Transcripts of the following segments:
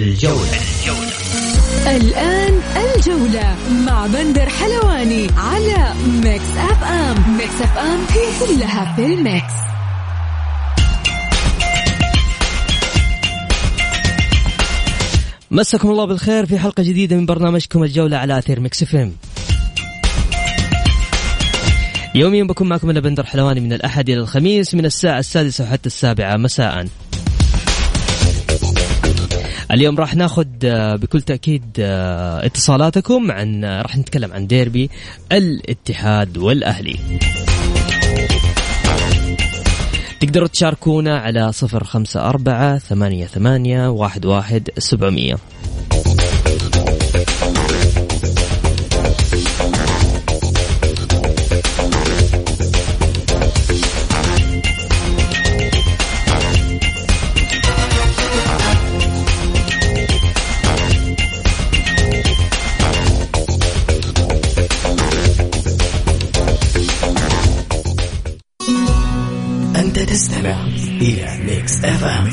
الجولة, الجولة. الآن الجولة مع بندر حلواني على Mix FM Mix FM هي كلها في ال mix. مسكم الله بالخير في حلقة جديدة من برنامجكم الجولة على أثير Mix FM يوميا بكون معكم أنا بندر حلواني من الأحد إلى الخميس من الساعة السادسة وحتى السابعة. مساءً. اليوم راح ناخذ آه، بكل تأكيد آه، اتصالاتكم عن آه، راح نتكلم عن ديربي الاتحاد والأهلي. تقدروا تشاركونا على صفر خمسة أربعة ثمانية ثمانية واحد واحد سبعمية. إلى Mix FM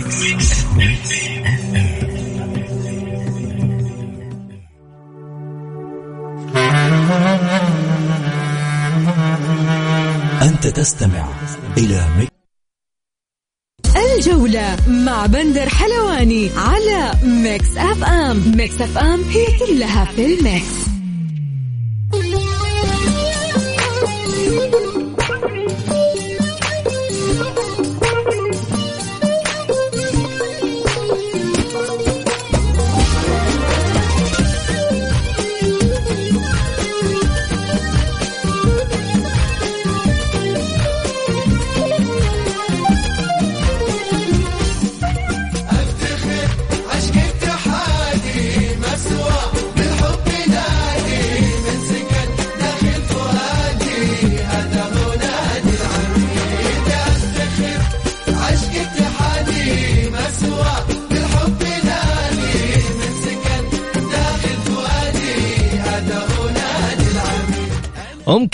أنت تستمع إلى Mix الجولة مع بندر حلواني على Mix FM Mix FM هي كلها في ال mix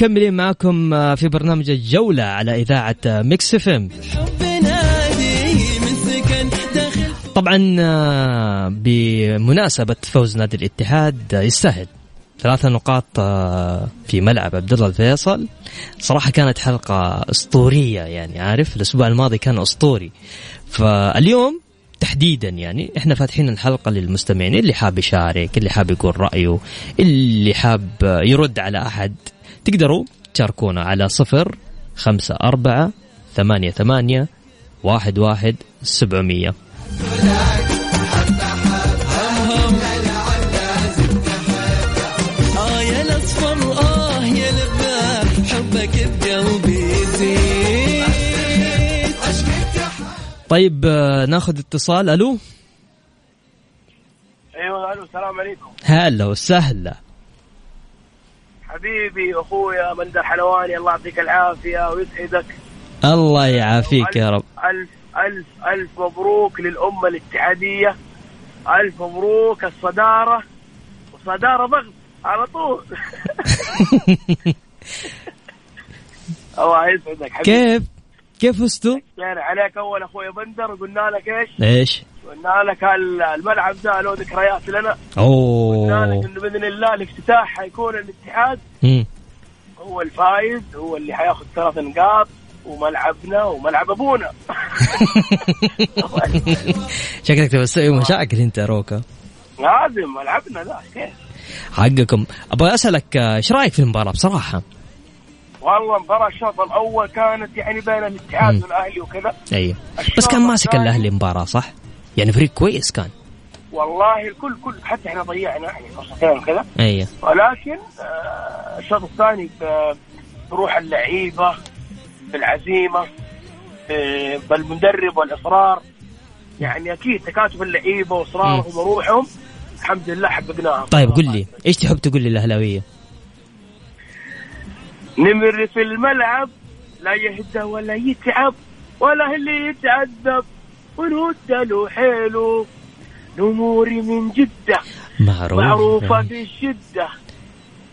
ومكملين معكم آه، في برنامج الجولة على إذاعة آه، Mix FM. طبعا آه، بمناسبة فوز نادي الاتحاد يستاهل. ثلاثة نقاط في ملعب عبد الله الفيصل. صراحة كانت حلقة أسطورية يعني عارف؟ الأسبوع الماضي كان أسطوري. فاليوم تحديدا يعني إحنا فاتحين الحلقة للمستمعين اللي حاب يشارك اللي حاب يقول رأيه اللي حاب يرد على أحد. تقدروا تشاركونا على صفر خمسة أربعة ثمانية ثمانية واحد واحد سبعمية. طيب آه، ناخذ اتصال. ألو؟ أيوه ألو السلام عليكم. هلا وسهلا. حبيبي أخويا مندر حلواني الله يعطيك العافية ويسعدك. الله يعافيك يا رب. الف الف الف مبروك للأمة الاتحادية. ألف مبروك الصدارة. وصداره ضغط على طول. الله يسعدك حبيبي. كيف؟ كيف فزتوا؟ يعني عليك أول أخوي بندر قلنا لك إيش؟ إيش؟ قلنا لك الملعب ده له ذكريات لنا أوه قلنا لك إنه بإذن الله الافتتاح حيكون الاتحاد مم. هو الفايز هو اللي حياخذ ثلاث نقاط وملعبنا وملعب أبونا شكلك تبغى تسوي مشاكل أنت روكا لازم ملعبنا ذا كيف حقكم أبغى أسألك إيش رأيك في المباراة بصراحة؟ والله مباراة الشوط الأول كانت يعني بين الاتحاد والأهلي وكذا. أيوه بس كان ماسك الأهلي مباراة صح؟ يعني فريق كويس كان. والله الكل كل حتى إحنا ضيعنا يعني فرصتين وكذا. أيوه ولكن آه الشوط الثاني بروح اللعيبة بالعزيمة بالمدرب والإصرار. يعني أكيد تكاتف اللعيبة وإصرارهم وروحهم الحمد لله حققناها. طيب قل لي إيش تحب تقول لي الاهلاويه؟ نمر في الملعب لا يهدى ولا يتعب ولا اللي يتعذب ونود له حيله. نموري من جدة معروف. معروفة في الشدة.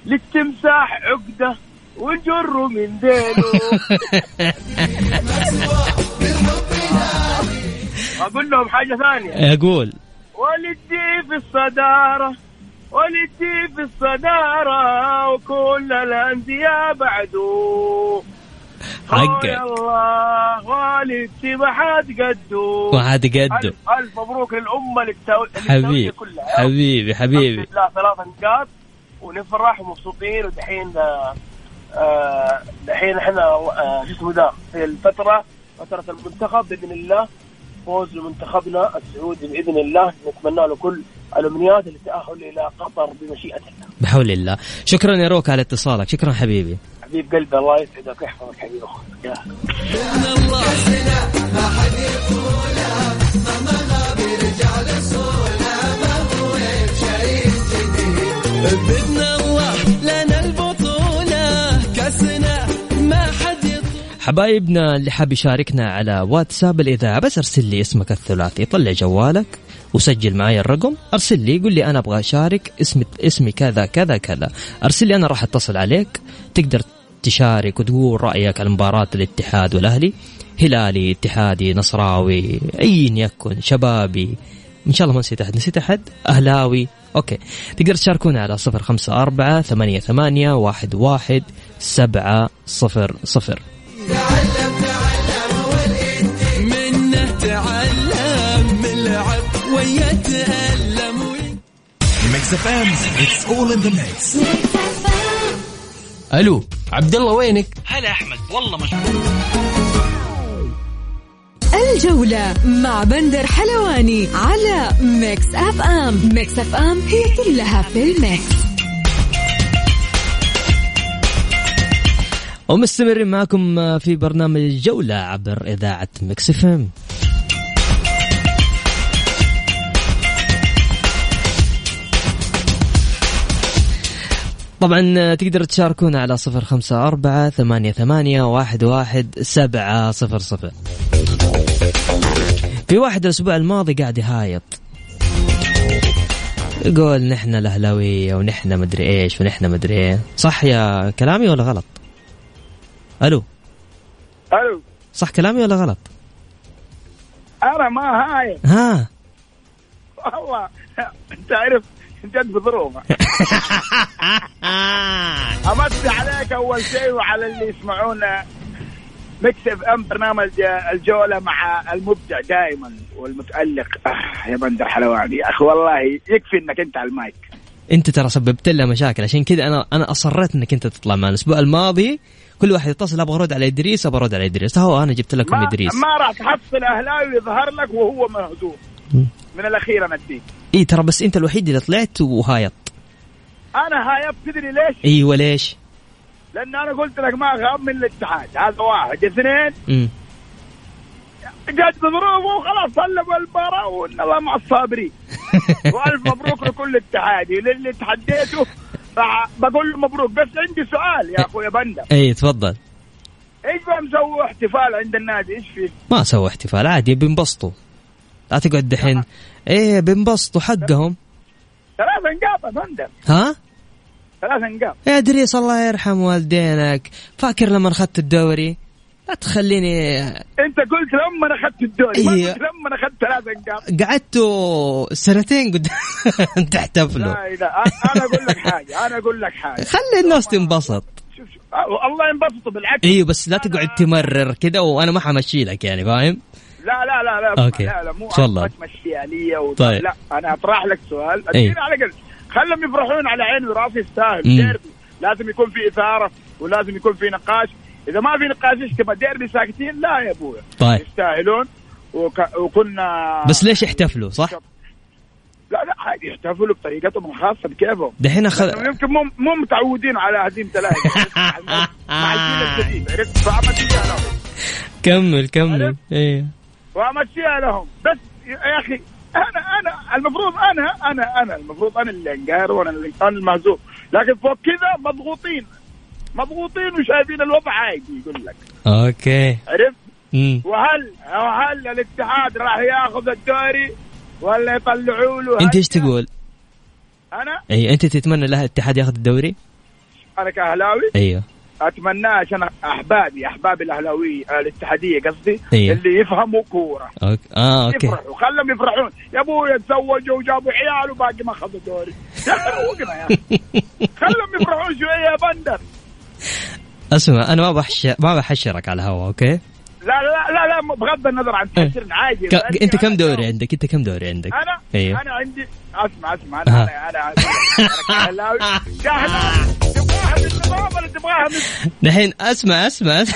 للتمساح عقدة ونجر من ديله أقول لهم حاجة ثانية. أقول. ولدي في الصدارة ولدي في الصدارة وكل الأندية بعده. حقك. الله والدي ما حد قده. ما حد قده. ألف, مبروك للأمة للتو- حبيب للدولة كلها. حبيبي حبيبي. الحمد لله ثلاث نقاط. ونفرح ومبسوطين. ودحين آه، آه، دحين إحنا آه، شو اسمه ده في الفترة فترة المنتخب بإذن الله. فوز لمنتخبنا السعودي بإذن الله. نتمنى له كل الأمنيات للتأهل إلى قطر بمشيئة الله بحول الله. شكرا يا روك على اتصالك. شكرا حبيبي. حبيب قلبي الله يسعدك. ويحفظك حبيبي بدنا الله حبايبنا اللي حاب يشاركنا على واتساب الإذاعة بس أرسل لي اسمك الثلاثي طلع جوالك وسجل معي الرقم. أرسل لي قل لي أنا أبغى أشارك اسمي اسمي كذا كذا كذا. أرسل لي أنا راح أتصل عليك. تقدر تشارك وتقول رأيك على مباراة الاتحاد والأهلي. هلالي اتحادي نصراوي أي يكن شبابي. إن شاء الله ما نسيت أحد. نسيت أحد؟ أهلاوي. أوكي. تقدر تشاركونا على صفر خمسة أربعة ثمانية ثمانية واحد واحد سبعة صفر صفر. منه تعلم ملعب ويا تألم وي- Mix FM It's all in the mix ألو عبد الله وينك؟ هلا أحمد والله مشغول الجولة مع بندر حلواني على Mix FM Mix FM هي كلها في ال mix. ومستمرين معكم في برنامج الجولة عبر إذاعة Mix FM. طبعا تقدر تشاركونا على صفر خمسة أربعة ثمانية ثمانية واحد واحد سبعة صفر صفر. في واحد الأسبوع الماضي قاعد يهايط. يقول نحن الأهلاوية ونحن مدري إيش ونحن مدري إيه. صح يا كلامي ولا غلط؟ ألو. ألو. صح كلامي ولا غلط؟ أنا ما هاي. ها. والله. أنت عارف جد بظروفه أمسي عليك أول شيء وعلى اللي يسمعونا. Mix FM برنامج الجولة مع المبدع دائما والمتألق. آه يا بندر حلواني. يا أخي والله يكفي إنك أنت على المايك. أنت ترى سببت لها مشاكل. عشان كذا أنا أنا أصريت إنك أنت تطلع معنا. الأسبوع الماضي كل واحد يتصل أبغى ارد على إدريس أبغى ارد على إدريس. هو أنا جبت لكم ما, إدريس. ما راح تحصل اهلاوي يظهر لك وهو مهزوم. من الأخير أنا أديك. إي ترى بس أنت الوحيد اللي طلعت وهايط. أنا هايب تدري ليش؟ إيوه ليش؟ لأن أنا قلت لك ما غاب من الاتحاد. هذا واحد. اثنين جت بظروفه وخلاص سلموا المباراة وان الله مع الصابرين وألف مبروك لكل اتحادي للي تحديته راح بقول له مبروك. بس عندي سؤال يا أخوي بندر. اي تفضل. إيش بقى مسووا احتفال عند النادي؟ إيش فيه؟ ما سووا احتفال عادي بينبسطوا لا تقعد دحين. إيه بينبسطوا حقهم. ثلاث نقاط يا بندر. ها؟ ثلاث نقاط يا إدريس الله يرحم والدينك. فاكر لما أخذت الدوري؟ لا تخليني انت قلت لما اخذت الدوري ما إيه. قلت لما اخذت ثلاث نقاط قعدتوا سنتين قدام تحتفلوا لا لا أنا أقول لك حاجة أنا أقول لك حاجة خلي الناس تنبسط شوف شوف آه، الله ينبسطوا بالعكس أيوه بس لا تقعد تمرر كذا وأنا ما حمشي لك يعني فاهم؟ لا لا لا لا okay. لا لا مو تفضل. ما تمشيها لي و... طيب. لا أنا أطرح لك سؤال. اديني على قلب خلهم يفرحون على عيني وراسي يستاهل. ديربي لازم يكون في إثارة ولازم يكون في نقاش إذا ما في نقاش تبغى ديربي ساكتين لا يا ابويا طيب. يستاهلون. وك... وكنا بس ليش احتفلوا صح؟ لا لا عادي يحتفلوا بطريقتهم الخاصة بكيفهم. دحين اخذ لأنهم يمكن مو مو متعودين على هزيمه الاهلي مع الجيل الجديد عرفت؟ فأمشيها لهم. كمل كمل؟ إيه. وامشيها لهم. بس يا أخي أنا أنا المفروض أنا أنا أنا المفروض أنا اللي أنقهر وأنا اللي أنا المهزوم لكن فوق كذا مضغوطين. مضغوطين وشايفين الوضع عادي يقول لك. okay. عرفت. وهل وهل الاتحاد راح ياخذ الدوري ولا يطلعوا له أنت إيش؟ تقول؟ أنا؟ أي أنت تتمنى له الاتحاد ياخذ الدوري؟ أنا كأهلاوي؟ أيوه. أتمناه عشان أحبابي أحبابي الأهلاوية الاتحادية قصدي أيوه. اللي يفهموا كورة. okay آه okay. يفرحوا خلهم يفرحون. يا ابويا تزوجوا وجابوا عيال وباقي ما أخذوا دوري. يا خلهم يفرحون شوية يا بندر. اسمع أنا ما بحش ما بحشرك على الهواء أوكي؟ لا لا لا لا بغض النظر عن تحسير عادي. ك... أنت كم دوري عندك؟ أنت كم دوري عندك؟ أنا؟ أيوه أنا عندي أسمع أسمع أنا أنا أنا كاهلاوي تبغاها من النظام ولا تبغاها من دحين أسمع أسمع. عندي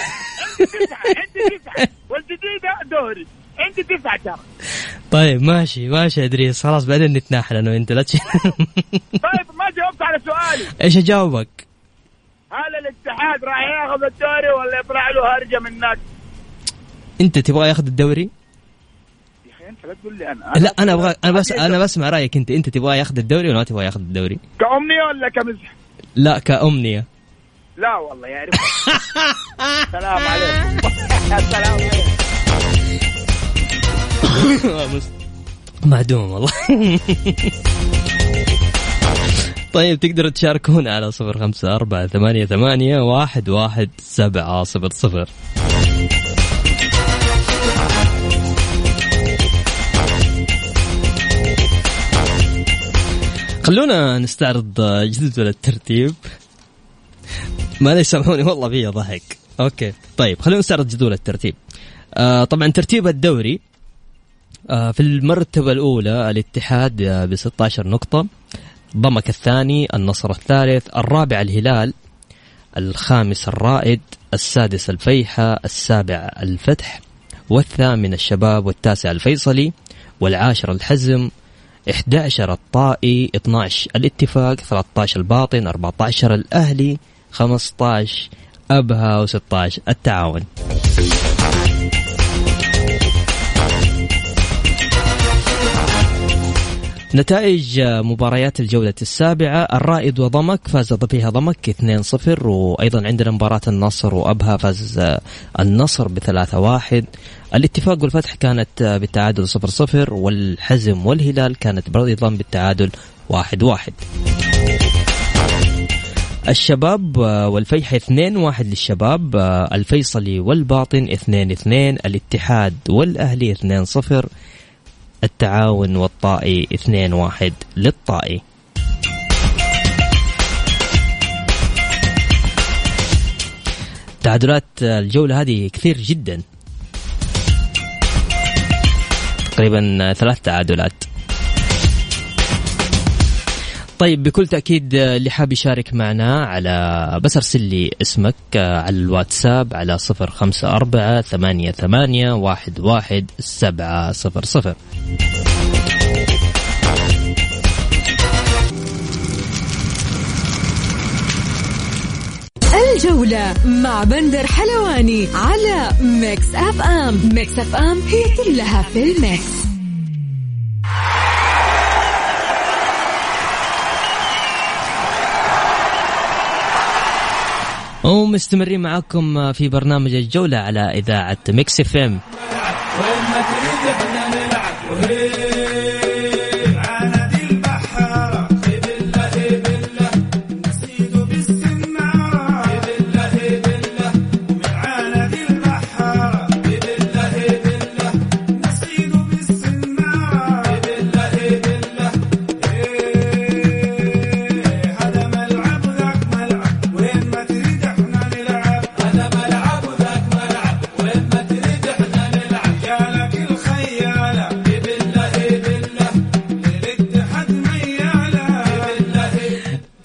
تسعة والجديده دوري. عندي تسعة ترى. طيب ماشي ماشي إدريس. خلاص بعدين نتناحل أنا وأنت. لا طيب ما جاوبت على سؤالي. إيش أجاوبك؟ هل الاتحاد راح ياخذ الدوري ولا يطلع له هرجة من الناس؟ انت تبغى ياخذ الدوري؟ يا أخي أنت لا تقول لي أنا لا أنا أبغى أنا بس أنا بسمع رأيك أنت أنت تبغى ياخذ الدوري ولا ما تبغى ياخذ الدوري؟ كأمنية ولا كمزح؟ لا كأمنية لا والله يا رب السلام عليكم السلام عليكم معدوم والله طيب تقدروا تشاركونا على صفر خمسة أربعة ثمانية ثمانية واحد واحد سبعة صفر صفر. خلونا نستعرض جدول الترتيب. ما لا يسمعوني والله فيها ضحك. أوكي طيب خلونا نستعرض جدول الترتيب. آه طبعا ترتيب الدوري آه في المرتبة الأولى الاتحاد ب 16 نقطة. ضمك الثاني النصر الثالث الرابع الهلال الخامس الرائد السادس الفيحة السابع الفتح والثامن الشباب والتاسع الفيصلي والعاشر الحزم 11 الطائي 12 الاتفاق 13 الباطن 14 الأهلي 15 أبها و16 التعاون. نتائج مباريات الجولة السابعة الرائد وضمك فاز فيها ضمك 2-0 وأيضا عندنا مباراة النصر وأبها فاز النصر بثلاثة واحد. الاتفاق والفتح كانت بالتعادل 0-0 والحزم والهلال كانت أيضا بالتعادل واحد واحد. الشباب والفيحة 2 واحد للشباب الفيصلي والباطن 2 2 الاتحاد والأهلي 2 0 التعاون والطائي 2 1 للطائي. تعادلات الجولة هذه كثير جدا. تقريبا ثلاث تعادلات. طيب بكل تأكيد اللي حاب يشارك معنا على بس ارسل لي اسمك على الواتساب على صفر خمسة أربعة ثمانية ثمانية واحد واحد سبعة صفر صفر. الجولة مع بندر حلواني على Mix FM. Mix FM هي كلها في ال mix. ومستمرين معاكم في برنامج الجولة على إذاعة Mix FM.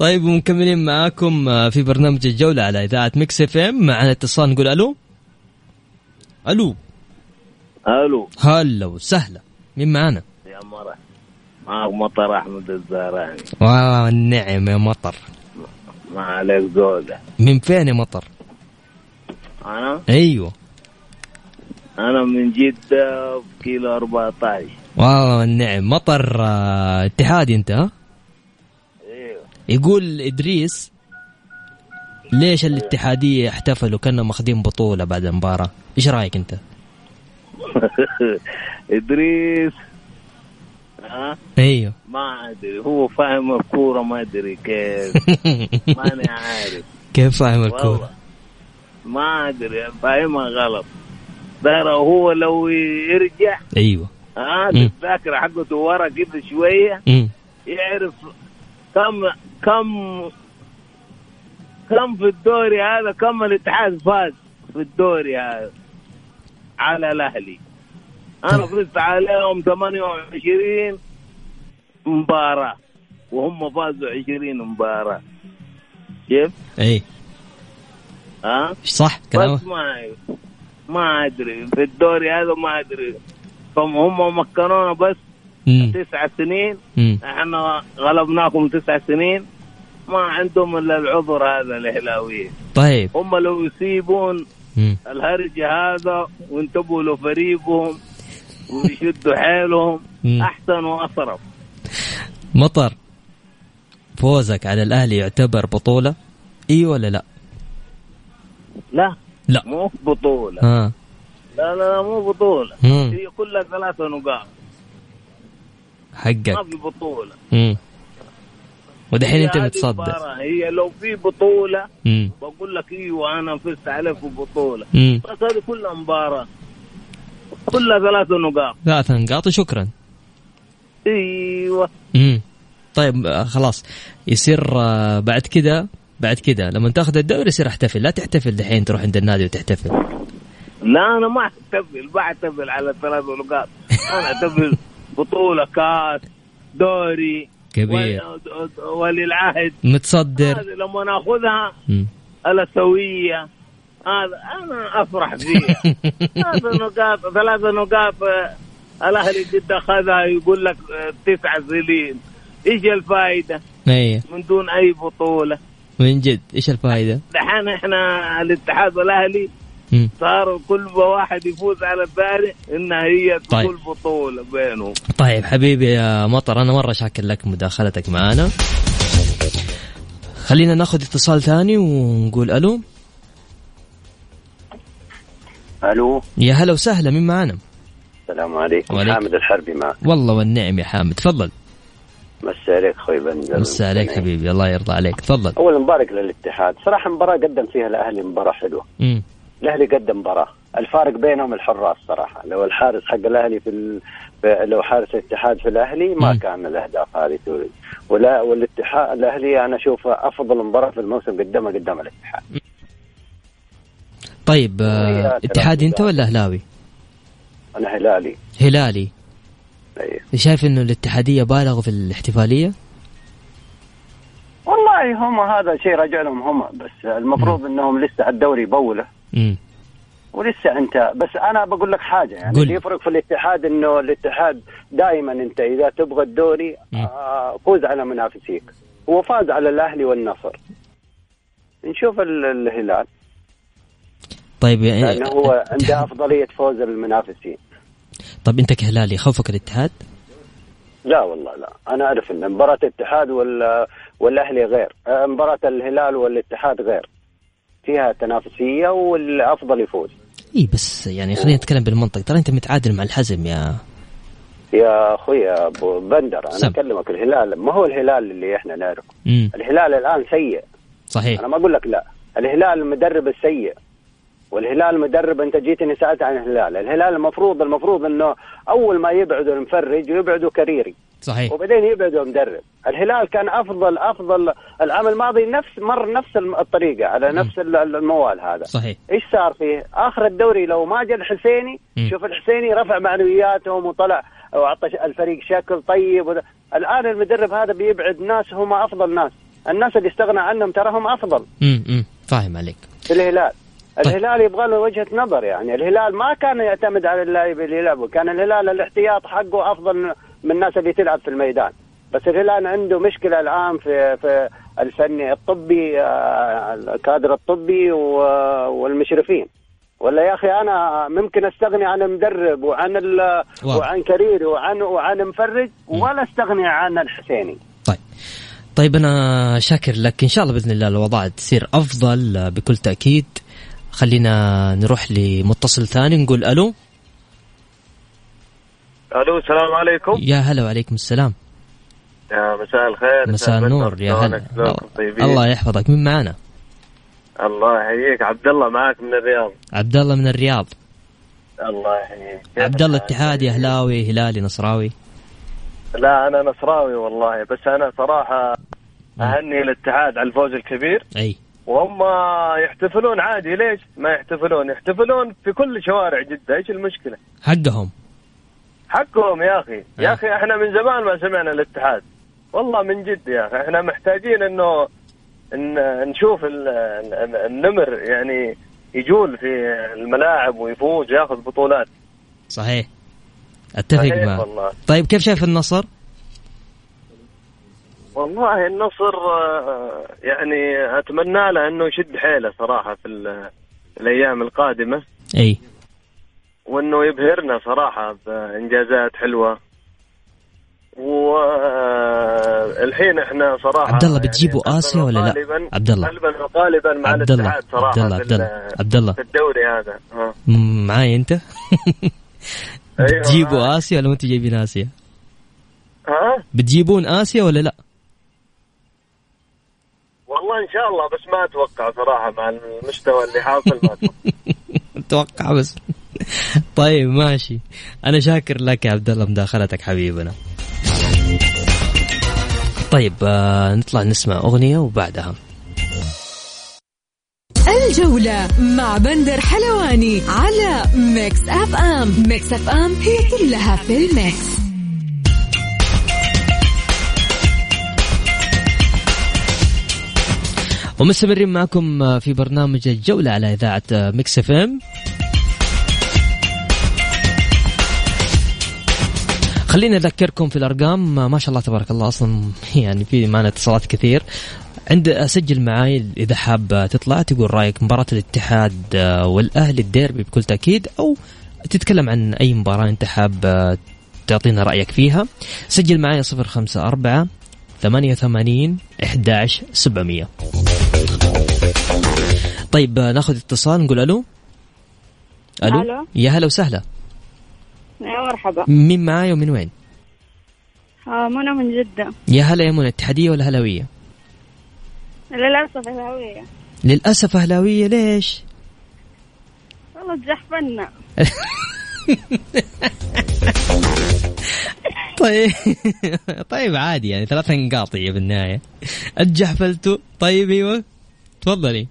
طيب ومكملين معاكم في برنامج الجولة على إذاعة Mix FM. معنا اتصال نقول ألو. ألو. ألو. هلا وسهلا. مين معانا؟ يا مرة. معك مطر أحمد الزهراني. والنعم يا مطر. ما عليك زود من فين يا مطر؟ أنا؟ أيوه. أنا من جدة في كيلو 14 والله النعم. مطر آه، اتحادي أنت ها؟ يقول إدريس ليش الاتحادية احتفلوا كانوا ماخذين بطولة بعد المباراة؟ إيش رأيك أنت؟ إدريس ها؟ أيوه. ما أدري هو فاهم الكورة ما أدري كيف. ماني عارف. كيف فاهم الكورة؟ ما أدري فاهمها غلط. ترى هو لو يرجع أيوه. ها. الذاكرة حقته ورا كده شوية يعرف كم كم كم في الدوري هذا؟ كم الاتحاد فاز في الدوري هذا على الأهلي؟ أنا فزت عليهم 28 مباراة وهم فازوا 20 مباراة. كيف؟ إي. ها؟ صح كلامك؟ بس ما ما أدري. في الدوري هذا ما أدري. هم هم مكنونا بس تسع سنين. إحنا غلبناكم تسع سنين. ما عندهم إلا العذر هذا الهلاويين طيب. هم لو يسيبون. الهرج هذا وانتبهوا لفريقهم ويشدوا حيلهم. أحسن وأصرف. مطر فوزك على الأهلي يعتبر بطولة؟ إي ولا لا؟ لا. لا. مو بطولة. ها لا لا مو بطولة. مم. هي كلها ثلاثة نقاط. ما حقك في بطولة. امم ودحين أنت متصدر. هي لو في بطولة امم بقول لك إيوه أنا فزت عليك في بطولة. امم بس هذه كلها مباراة. كلها ثلاثة نقاط. ثلاث نقاط وشكرا. إيوه. امم طيب خلاص. يصير آه، بعد كده بعد كده لما تاخذ الدوري يصير أحتفل. لا تحتفل دحين تروح عند النادي وتحتفل. لا أنا ما أحتفل. ما احتفل على الثلاث نقاط. أنا أحتفل. بطولة كاس دوري كبير. ول- وللعهد. متصدر. هذه لما ناخذها. الأسيوية. هذا أنا أفرح فيها. هذا نقاط ثلاثة نقاط آه، الأهلي قد أخذها يقول لك آه، تسع سنين إيش الفائده إيه. من دون أي بطولة. من جد إيش الفائده؟ دحين إحنا الاتحاد والاهلي مم. صاروا كل ما واحد يفوز على الثاني إنها هي طيب. تقول بطولة بينهم. طيب حبيبي يا مطر أنا مرة شاكر لك مداخلتك معنا خلينا ناخذ اتصال ثاني ونقول ألو. ألو. يا هلا وسهلا مين معانا؟ السلام عليكم. وعليكم. حامد الحربي معك. والله والنعم يا حامد تفضل. مسا عليك أخوي بندر مسا عليك حبيبي الله يرضى عليك تفضل. أول مبارك للاتحاد. صراحة مباراة قدم فيها الاهلي مباراة حلوة. مم. الأهلي قدم مباراة الفارق بينهم الحراس صراحة لو الحارس حق الأهلي في, ال... لو حارس الاتحاد في الأهلي ما مم. كان الأهداف هذه تولد ولا والاتحاد الأهلي أنا اشوفه أفضل مباراة في الموسم قدمها قدام الاتحاد طيب آه اتحادي انت. ولا اهلاوي؟ أنا هلالي هلالي أيه. شايف إنه الاتحادية بالغوا في الاحتفالية؟ والله هم هذا شيء راجع لهم هم بس المفروض إنهم لسه الدوري بوله ولسه انت بس أنا بقول لك حاجة يعني قل. اللي يفرق في الاتحاد انه الاتحاد دائما انت إذا تبغى الدوري. آه فوز على منافسيك. هو فاز على الأهلي والنصر. نشوف ال- الهلال. طيب يعني لأنه هو عنده أفضلية فوز المنافسين. طب أنت كهلالي خوفك الاتحاد؟ لا والله لا. أنا أعرف إن مباراة الاتحاد وال والأهلي غير. آه، مباراة الهلال والاتحاد غير. فيها تنافسية والأفضل يفوز. إي بس يعني خلينا نتكلم بالمنطق. ترى أنت متعادل مع الحزم يا يا أخوي أبو بندر أنا سم. أكلمك الهلال. ما هو الهلال اللي إحنا نعرفه؟ الهلال الآن سيء. صحيح. أنا ما أقول لك لا. الهلال المدرب السيء. والهلال مدرب أنت جيتني سألت عن الهلال. الهلال المفروض المفروض إنه أول ما يبعدوا المفرج ويبعدوا كريري صحيح. وبعدين يبعدوا مدرب. الهلال كان افضل أفضل العام الماضي نفس مر نفس الطريقة على نفس ال- الموال هذا. صحيح. إيش صار فيه؟ آخر الدوري لو ما جاء الحسيني مم. شوف الحسيني رفع معنوياتهم وطلع واعطى الفريق شكل طيب وده. الآن المدرب هذا بيبعد ناس هم أفضل ناس. الناس اللي استغنى عنهم تراهم أفضل. امم فاهم عليك. في الهلال. طيب. الهلال يبغى له وجهة نظر يعني. الهلال ما كان يعتمد على اللاعب اللي يلعبوا كان الهلال الاحتياط حقه أفضل من الناس اللي تلعب في الميدان. بس الهلال عنده مشكلة الآن في في الفني الطبي آه، الكادر الطبي والمشرفين. ولا يا أخي أنا ممكن أستغني عن المدرب وعن. وعن كريري وعن وعن مفرج ولا أستغني عن الحسيني. طيب. طيب أنا شاكر لك. إن شاء الله بإذن الله الاوضاع تصير أفضل بكل تأكيد. خلينا نروح لمتصل ثاني نقول ألو. ألو السلام عليكم. يا هلا وعليكم السلام. يا مساء الخير. مساء النور يا هلا. الله يحفظك. مين معانا؟ الله يحييك. عبد الله معك من الرياض. عبد الله من الرياض. الله يحييك. عبد الله؟ اتحادي أهلاوي هلالي نصراوي. لا أنا نصراوي والله بس أنا صراحة أهني الاتحاد على الفوز الكبير. أي. وهم يحتفلون عادي. ليش ما يحتفلون؟ يحتفلون في كل شوارع جدة. إيش المشكلة؟ حقهم. حقهم يا أخي. يا أخي إحنا من زمان ما سمعنا الاتحاد. والله من جد يا أخي. إحنا محتاجين إنه إن نشوف ال- ال- النمر يعني يجول في الملاعب ويفوز ياخذ بطولات. صحيح. أتفق معك. والله. طيب كيف شايف النصر؟ والله النصر آه، يعني أتمنى له إنه يشد حيله صراحة في ال- الأيام القادمة. إي. وانه يبهرنا صراحة بإنجازات حلوة والحين إحنا صراحة عبد الله يعني بتجيبوا قلباً آسيا ولا لا؟ عبد الله. قلبا وقالبا مع عبد الله عبد الله عبد الله ال- عبد الله في الدوري هذا معاي أنت؟ أيوة بتجيبوا. آسيا ولا ما أنتوا جايبين آسيا؟ ها بتجيبون آسيا ولا لا؟ والله إن شاء الله بس ما أتوقع صراحة مع المستوى اللي حاصل ما أتوقع. أتوقع بس طيب ماشي. أنا شاكر لك يا عبد الله مداخلتك حبيبنا. طيب آه نطلع نسمع أغنية وبعدها. الجولة مع بندر حلواني على Mix FM Mix FM هي كلها في ال mix. ومستمرين معكم في برنامج الجولة على آه، Mix FM خليني أذكركم في الأرقام. ما شاء الله تبارك الله أصلا يعني في معنا اتصالات كثير. عند اسجل معاي إذا حاب تطلع تقول رأيك مباراة الاتحاد آه، والأهلي الديربي بكل تأكيد أو تتكلم عن أي مباراة أنت حاب آه، تعطينا رأيك فيها. سجل معايا 054 88 11 700 طيب آه، ناخذ اتصال نقول ألو؟ ألو؟ ألو. يا هلا وسهلا. يا مرحبا. مين معاي ومن وين؟ آه منى من جدة. يا هلا يا منى اتحادية ولا هلاوية؟ للأسف الهوية للأسف اهلاويه ليش؟ والله تزحفنا طيب طيب عادي يعني ثلاث نقاط هي بالنهاية. اتجحفلتوا طيب أيوه. تفضلي.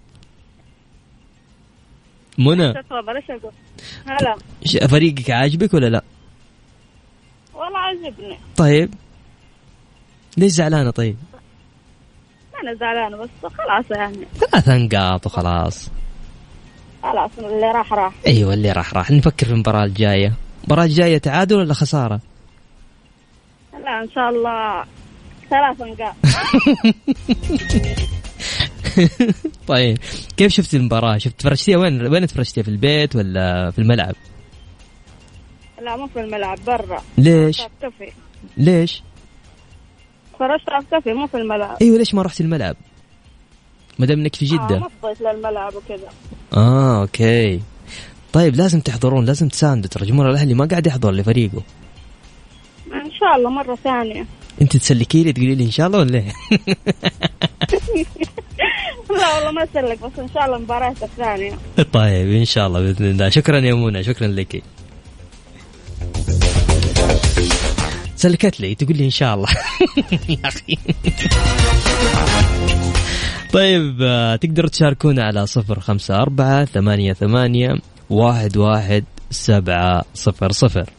منى. تفضل إيش أقول؟ هلا. فريقك عاجبك ولا لا؟ والله عجبني طيب. ليش زعلانة طيب؟ أنا زعلانة بس خلاص يعني. ثلاث نقاط وخلاص. خلاص اللي راح راح. أيوه اللي راح راح. نفكر في المباراة الجاية. المباراه الجايه تعادل ولا خسارة؟ لا إن شاء الله ثلاث نقاط طيب. كيف شفت المباراة؟ شفت فرجتيها وين وين تفرجتيها في البيت ولا في الملعب؟ لا مو في الملعب برا. ليش؟ كافي ليش؟ فرجت على مو في الملعب. أيوه ليش ما رحت الملعب؟ ما دام إنك في آه جدة. ما فضيت للملعب وكذا. آه أوكي. طيب لازم تحضرون لازم تساندوا ترى جمهور الأهلي ما قاعد يحضر لفريقه. إن شاء الله مرة ثانية. أنت تسلكي لي تقولي لي إن شاء الله ولا إيه؟ لا والله ما أسلك بس إن شاء الله مباراة الثانية طيب إن شاء الله بإذن الله. شكرا يا منى شكرا لك. سلكت لي تقول لي إن شاء الله. يا أخي. طيب آه، تقدروا تشاركونا على صفر خمسة أربعة ثمانية ثمانية واحد واحد سبعة صفر صفر.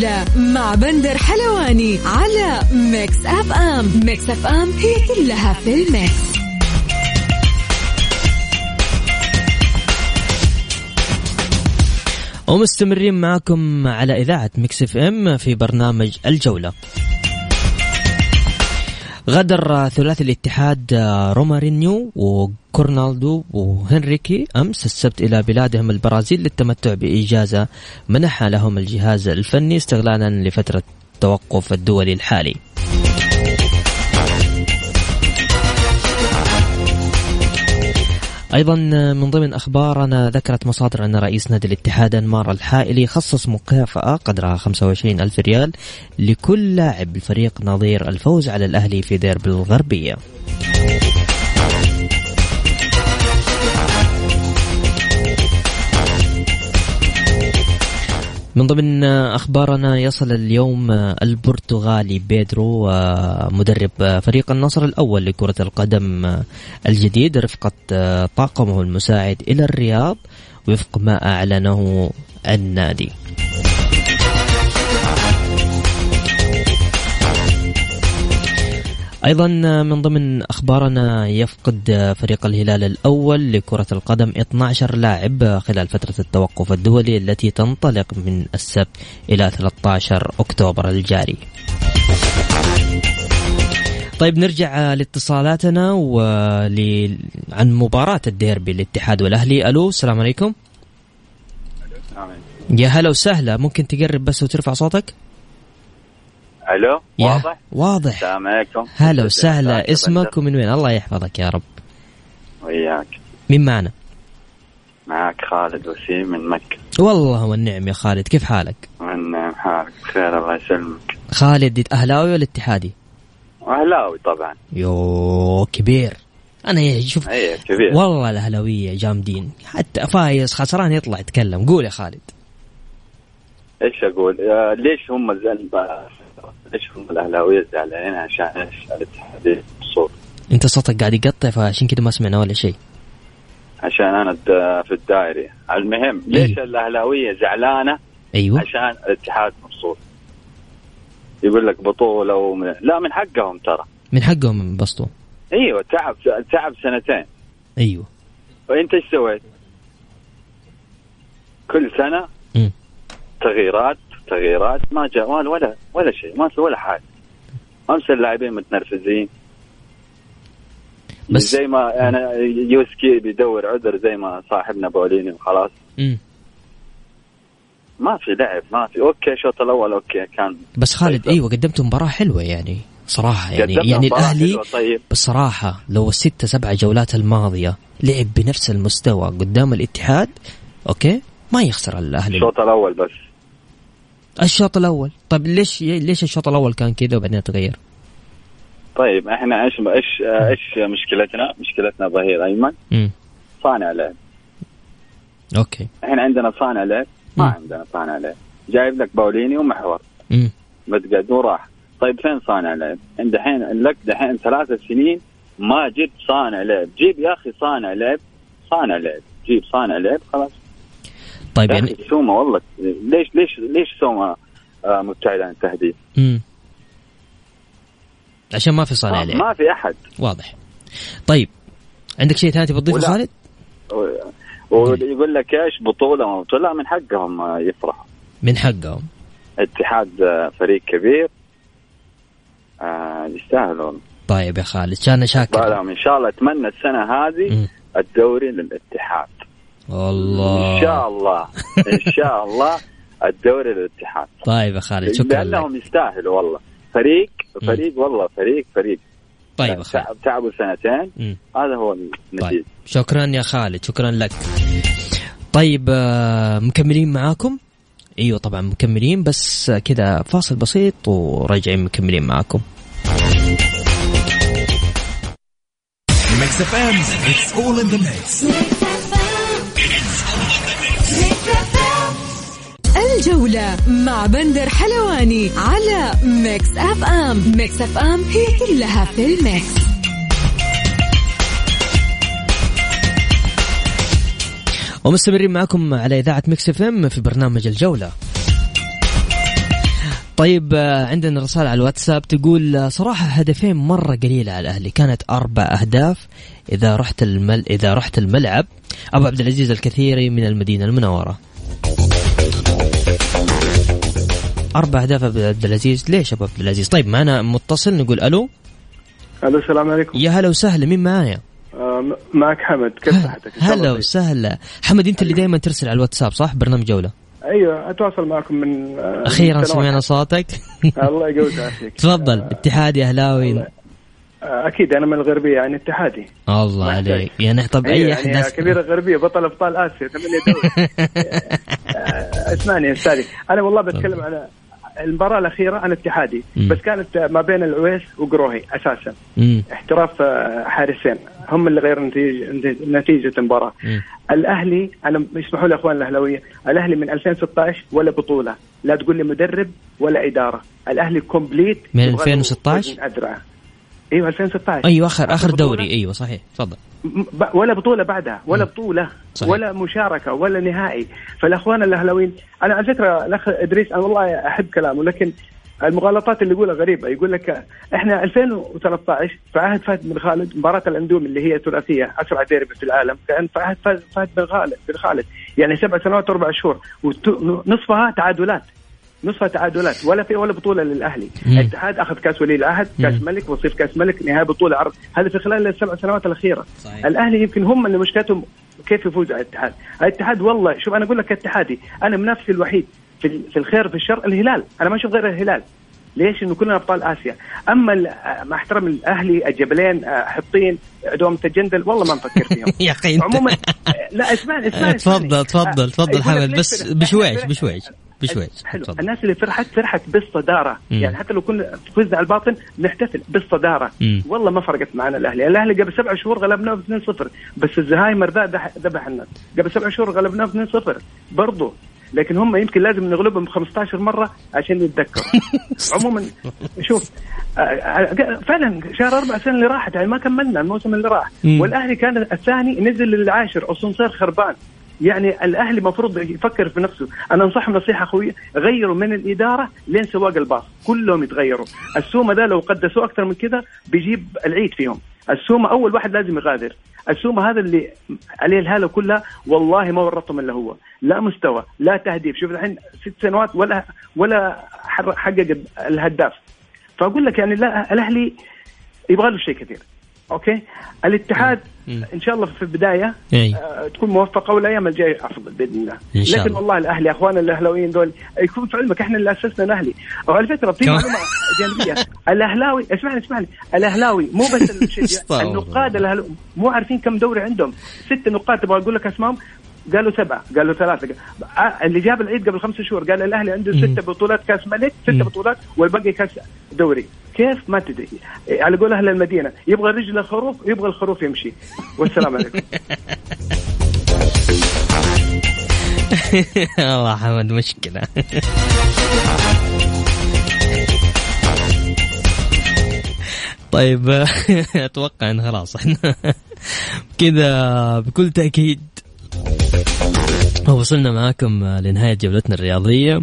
الجولة مع بندر حلواني على Mix FM. Mix FM هي كلها في ال mix. ومستمرين معكم على إذاعة Mix FM في برنامج الجولة. غادر ثلاثي الاتحاد رومارينيو وكورنالدو وهنريكي أمس السبت إلى بلادهم البرازيل للتمتع بإجازة منحها لهم الجهاز الفني استغلالا لفترة التوقف الدولي الحالي. أيضا من ضمن أخبارنا ذكرت مصادر أن رئيس نادي الاتحاد أنمار الحائلي خصص مكافأة قدرها 25 ألف ريال لكل لاعب بالفريق نظير الفوز على الأهلي في ديربي الغربية. من ضمن أخبارنا يصل اليوم البرتغالي بيدرو مدرب فريق النصر الأول لكرة القدم الجديد رفقة طاقمه المساعد إلى الرياض وفق ما أعلنه النادي. أيضا من ضمن أخبارنا يفقد فريق الهلال الأول لكرة القدم 12 لاعب خلال فترة التوقف الدولي التي تنطلق من السبت إلى 13 أكتوبر الجاري. طيب نرجع لاتصالاتنا ول... عن مباراة الديربي الاتحاد والأهلي، ألو السلام عليكم. يا هلا وسهلا ممكن تقرب بس وترفع صوتك؟ ألو؟ واضح؟ واضح. السلام عليكم. هلا وسهلا. اسمك ومن وين؟ الله يحفظك يا رب. وياك. مين معنا؟ معك خالد وسيم من مكة. والله والنعم يا خالد. كيف حالك؟ من حالك بخير الله يسلمك. خالد أهلاوي ولا اتحادي؟ أهلاوي طبعا. يو كبير. أنا شوف إيه كبير. والله الأهلاوية جامدين حتى فايز خسران يطلع يتكلم. قول يا خالد. إيش أقول؟ آه ليش هم هم الأهلاوية زعلانين عشان إيش الاتحاديه الصوت أنت صوتك قاعد يقطع فعشان كذا ما سمعنا ولا شيء. عشان أنا في الدائري المهم ليش أيوه. الأهلاوية زعلانة أيوه. عشان الاتحاد مبسوط؟ يقول لك بطولة ومن... لا من حقهم ترى. من حقهم ينبسطوا أيوه تعب تعب سنتين. أيوه. وإنت إيش سويت؟ كل سنة م. تغييرات تغييرات ما جاء ولا ولا شيء ما سوى ولا حاجة. امس اللاعبين متنرفزين. بس زي ما أنا يوسكي بيدور عذر زي ما صاحبنا بوليني وخلاص. ما في لعب ما في. okay الشوط الأول okay كان بس خالد إيوه قدمت مباراة حلوة يعني صراحة يعني. يعني الأهلي طيب. بصراحة لو الستة سبعة جولات الماضية لعب بنفس المستوى قدام الاتحاد okay ما يخسر الأهلي. الشوط الأول بس. الشوط الأول. طيب ليش ليش الشوط الأول كان كذا وبعدين تغير؟ طيب إحنا إيش إيش إيش مشكلتنا؟ مشكلتنا ظهير أيمن. صانع لعب أوكي. إحنا عندنا صانع لعب ما. عندنا صانع لعب جايب لك باوليني ومحور. متقد وراح. طيب فين صانع لعب؟ انت دحين لك دحين ثلاث سنين ما جبت صانع لعب، جيب يا أخي صانع لعب صانع لعب، جيب صانع لعب خلاص. طيب يعني سوما والله. ليش ليش ليش سوما آه مبتعد عن التهديد؟ امم عشان ما في صانع لعب ما في أحد. واضح. طيب عندك شيء ثاني تبغى تضيفه خالد؟ ويقول لك إيش؟ بطولة ما بطولة لا من حقهم يفرحوا. من حقهم. اتحاد فريق كبير. آه طيب يا خالد كان شاكر. إن شاء الله أتمنى السنة هذه الدوري للاتحاد. والله إن شاء الله. إن شاء الله الدوري للاتحاد. طيب يا خالد شكرا لأنهم يستاهلوا والله. فريق فريق م. والله فريق فريق. طيب يا خالد. تعبوا سنتين. م. هذا هو النتيجه طيب. شكرا يا خالد شكرا لك. طيب مكملين معاكم؟ إيوه طبعا مكملين بس كذا فاصل بسيط وراجعين مكملين معاكم. Mix FM, it's all in the mix. الجولة مع بندر حلواني على Mix FM. Mix FM هي كلها في ال mix. ومستمرين معكم على إذاعة Mix FM في برنامج الجولة. طيب عندنا رسالة على الواتساب تقول صراحة هدفين مرة قليلة على الأهلي. كانت أربع أهداف إذا رحت المل إذا رحت الملعب. أبو عبد العزيز الكثيري من المدينة المنورة. أربع أهداف عبد العزيز. ليش أبو عبد العزيز؟ طيب معنا متصل نقول ألو. ألو السلام عليكم. يا هلا وسهلا مين معايا؟ آه معك حمد. كيف صحتك؟ هلا وسهلا. حمد أنت اللي دائما ترسل على الواتساب صح؟ برنامج جولة. أيوه أتواصل معكم من آه أخيرا سمعنا صوتك. الله يقوي عافيك تفضل اتحادي أهلاوي. أكيد أنا من الغربية يعني اتحادي. الله عليك. يعني طب أي يعني احد ناس كبيرة غربية بطل أبطال آسيا ثمانية دوري اسمعني يا استاذي أنا والله بتكلم على المباراة الأخيرة أنا اتحادي مم. بس كانت ما بين العويس وقروهي أساسا. مم. احتراف آه، حارسين. هم اللي غيروا نتيجه نتيجة المباراة. مم. الأهلي أنا يسمحوا لي أخوان الأهلاوية الأهلي من 2016 ولا بطولة. لا تقول لي مدرب ولا إدارة. الأهلي كومبليت من يبغى له 2016 وزن ادرع إيوه 2016 أيوه اخر آخر. دوري. أيوه صحيح. تفضل. ولا بطولة بعدها ولا بطولة صحيح. ولا مشاركة ولا نهائي. فالأخوان الأهلاويين أنا على فكرة الأخ إدريس أنا والله أحب كلامه لكن المغالطات اللي يقولها غريبة. يقول لك إحنا 2013 في عهد فهد بن خالد مباراة الاندومي اللي هي ثلاثيه أسرع ديربي في العالم كان في عهد فهد بن خالد بن خالد. يعني سبع سنوات واربع شهور ونصفها تعادلات. نصفها تعادلات ولا في ولا بطولة للأهلي. الاتحاد أخذ كأس ولي العهد كأس. ملك وصيف كأس ملك نهائي بطولة عرب هذا في خلال السبع سنوات الأخيرة. صحيح. الأهلي يمكن هم اللي مشكلتهم كيف يفوز على الاتحاد. الاتحاد والله شوف أنا أقول لك اتحادي أنا منافسي الوحيد في في الخير في الشر الهلال. أنا ما أشوف غير الهلال. ليش؟ إنه كلنا أبطال آسيا، أما مع احترام الأهلي الجبلين حطين دوامه الجندل والله ما نفكر فيهم. يا أخي عموما لا اسمعني اسمعني تفضل تفضل تفضل حمد بس بشويش بشويش. بشويش حلو. تفضل. الناس اللي فرحت فرحت بالصدارة. مم. يعني حتى لو كنا فزنا على الباطن نحتفل بالصدارة. مم. والله ما فرقت معنا الأهلي. الأهلي قبل سبع شهور غلبناه ب 2-0 بس الزهايمر ذا ذبح الناس. قبل سبع شهور غلبناه ب 2-0 برضه لكن هم يمكن لازم نغلبهم 15 مرة عشان يتذكروا. عموما شوف آه، آه، فعلا شهر أربع سنة اللي راحت يعني ما كملنا الموسم اللي راح. والأهلي كان الثاني نزل للعاشر اسانسير خربان. يعني الاهلي المفروض يفكر في نفسه. أنا أنصحهم نصيحة اخويه غيروا من الإدارة لين سواق الباص. كلهم يتغيروا. السومة ده لو قدسوه أكثر من كده بيجيب العيد فيهم. السومة أول واحد لازم يغادر. السومة هذا اللي عليه الهالة كلها والله ما ورطهم إلا هو. لا مستوى لا تهديف. شوف الحين ست سنوات ولا ولا حقق الهداف. فأقول لك يعني لا الأهلي يبغى له شيء كثير. أوكي؟ الاتحاد مم. إن شاء الله في البداية. آه، تكون موفقة والأيام الجاية أفضل بإذن الله. إن شاء لكن الله. والله الأهلي أخواننا الأهلاويين دول يكون في علمك إحنا اللي أسسنا الأهلي. وعلى فكرة في معلومة جانبية. الأهلاوي اسمعني اسمعني. الأهلاوي مو بس النقاد الاهلاوي مو عارفين كم دوري عندهم. ست نقاد تبغى أقول لك أسمائهم؟ قالوا سبعة قالوا ثلاثة. آه، اللي جاب العيد قبل خمسة شهور قال الأهلي عنده. ست بطولات كأس ملك ست. بطولات والباقي كأس دوري. كيف ما تدري؟ على قول أهل المدينة يبغى رجل الخروف يبغى الخروف يمشي. والسلام عليكم. والله حمد مشكلة. طيب أتوقع إن خلاص. إحنا كذا بكل تأكيد. وصلنا معاكم لنهاية جولتنا الرياضية.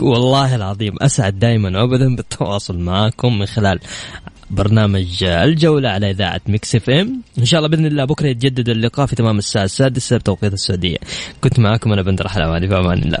والله العظيم أسعد دائما وابدا بالتواصل معاكم من خلال برنامج الجولة على إذاعة Mix FM. إن شاء الله بإذن الله بكرة يتجدد اللقاء في تمام الساعة السادسة بتوقيت السعودية. كنت معاكم أنا بندر حلواني في أمان الله.